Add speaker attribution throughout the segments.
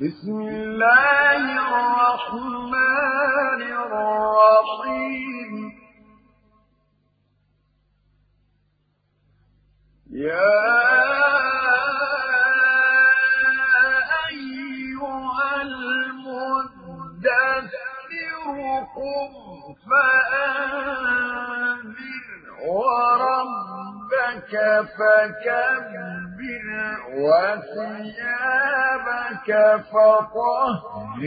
Speaker 1: بسم الله الرحمن الرحيم. يا أيها المدثر قم فأنذر وربك فكبر. وثيابك فطهر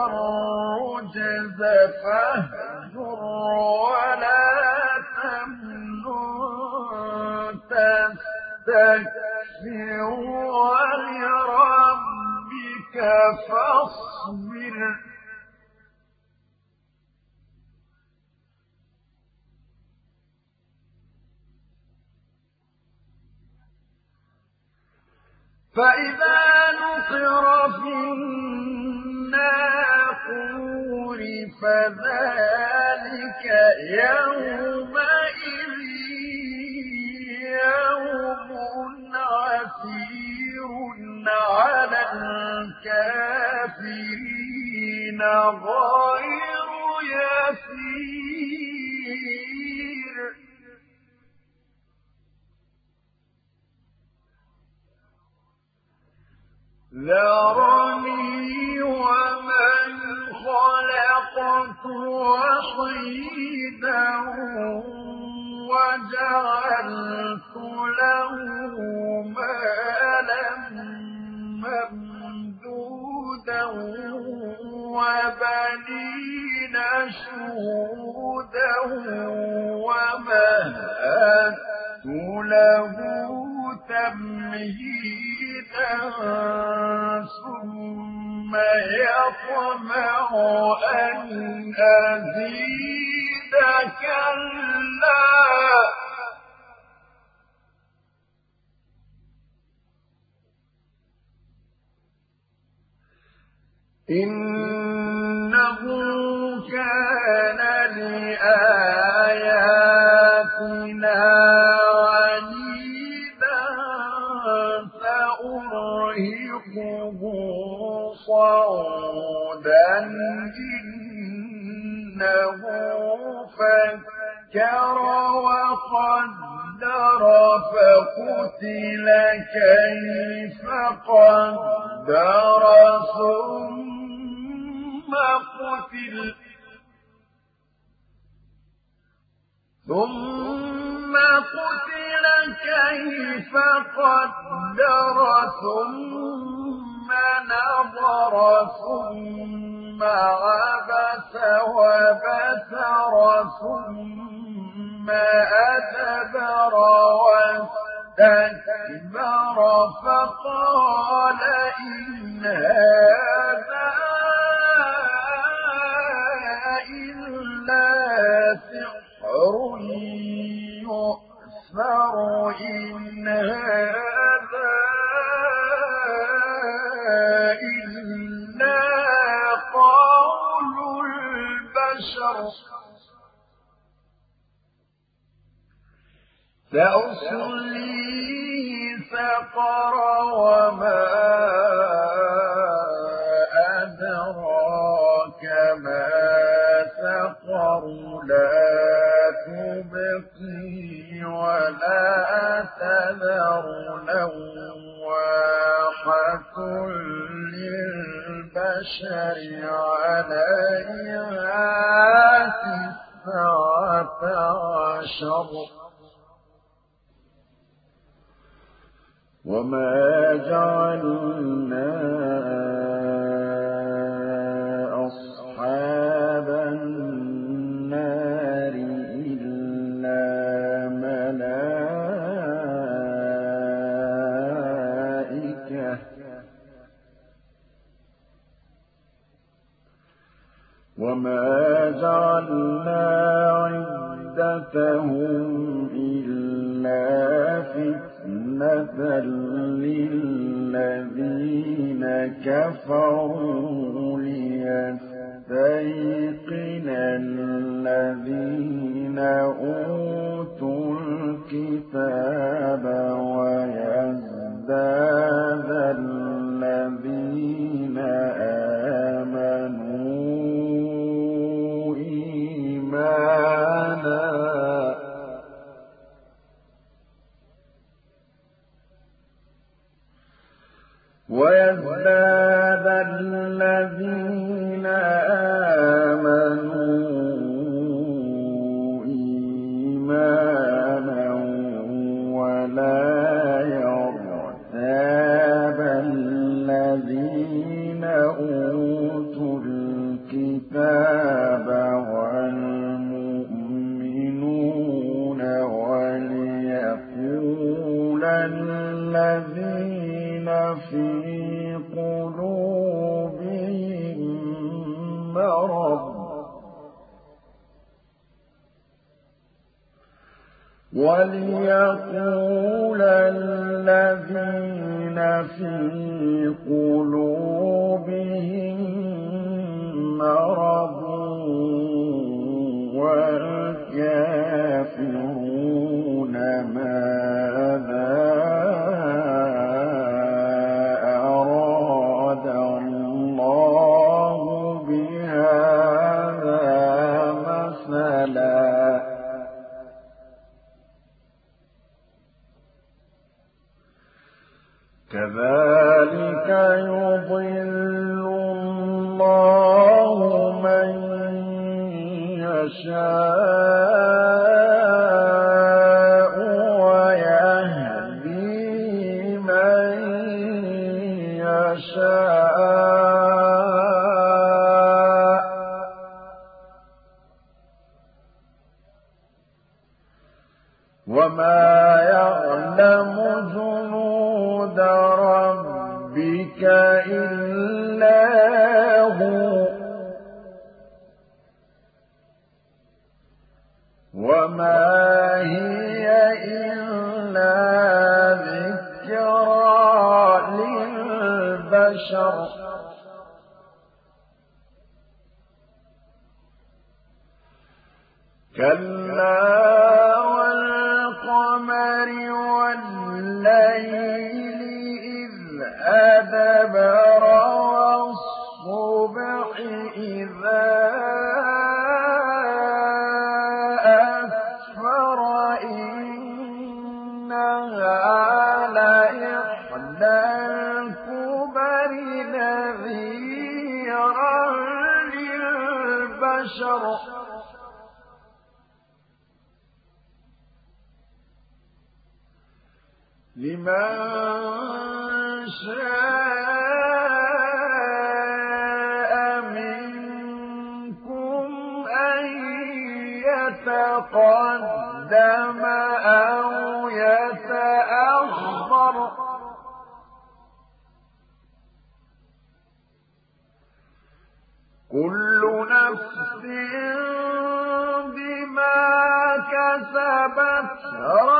Speaker 1: والرجز فاهجر ولا تمنن تستكثر ولربك فاصبر. فإذا نقر في الناقور فذلك يومئذ ذرني ومن خلقت وحيدا وجعلت له مالا ممدودا وبنين شهودا ومهدت له تمهيدا ثم يطمع أن أزيد كلا. إنه فكر وقدر فقتل كيف قدر ثم قتل. ثم قتل كيف قدر ثم نظر ثم إن هذا إلا قول البشر. سأصليه سقر وما عشر وما جعلنا أصحاب النار إلا ملائكة. وما جعلنا عدتهم إلا فتنة للذين ليستيقن الذين أوتوا الذين آمنوا إيمانا ولا يرتاب الذين أوتوا الكتاب والمؤمنون وليقول الذين في قلوبهم مرض وليقول الذين في قلوبهم كذلك يضل الله من يشاء. للبشر كلا والقمر والليل إذ أدبر والصبح إذا لمن شاء منكم أن يتقدم أو يتأخر. كل نفس بما كسبت رهينة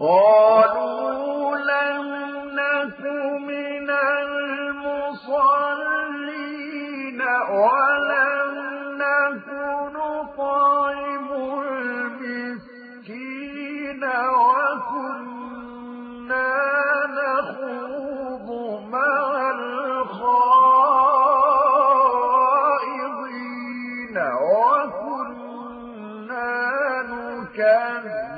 Speaker 1: قالوا لم نك المصلين ولم نك نطعم المسكين وكنا نخوض مع الخائضين وكنا نكذب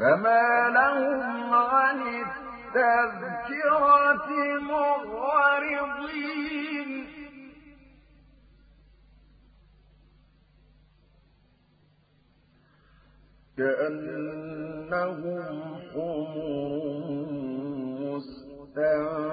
Speaker 1: فما لهم عن التذكرة معرضين كأنهم حمر مستنفرة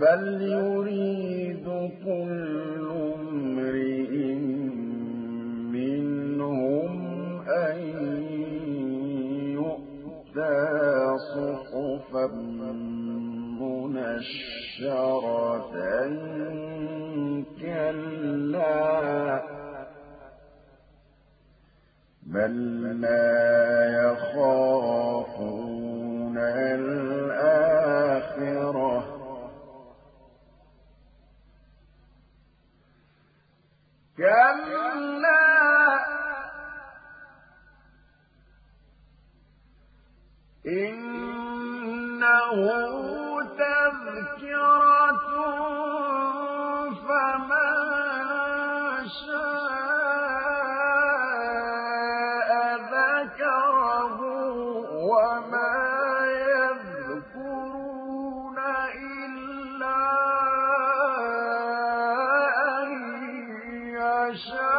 Speaker 1: بل يريد كل امرئ منهم أن يؤتى صحفا منشرة كلا بل لا إنه تذكرة فمن شاء ذكره وما يذكرون إلا أن يشاء.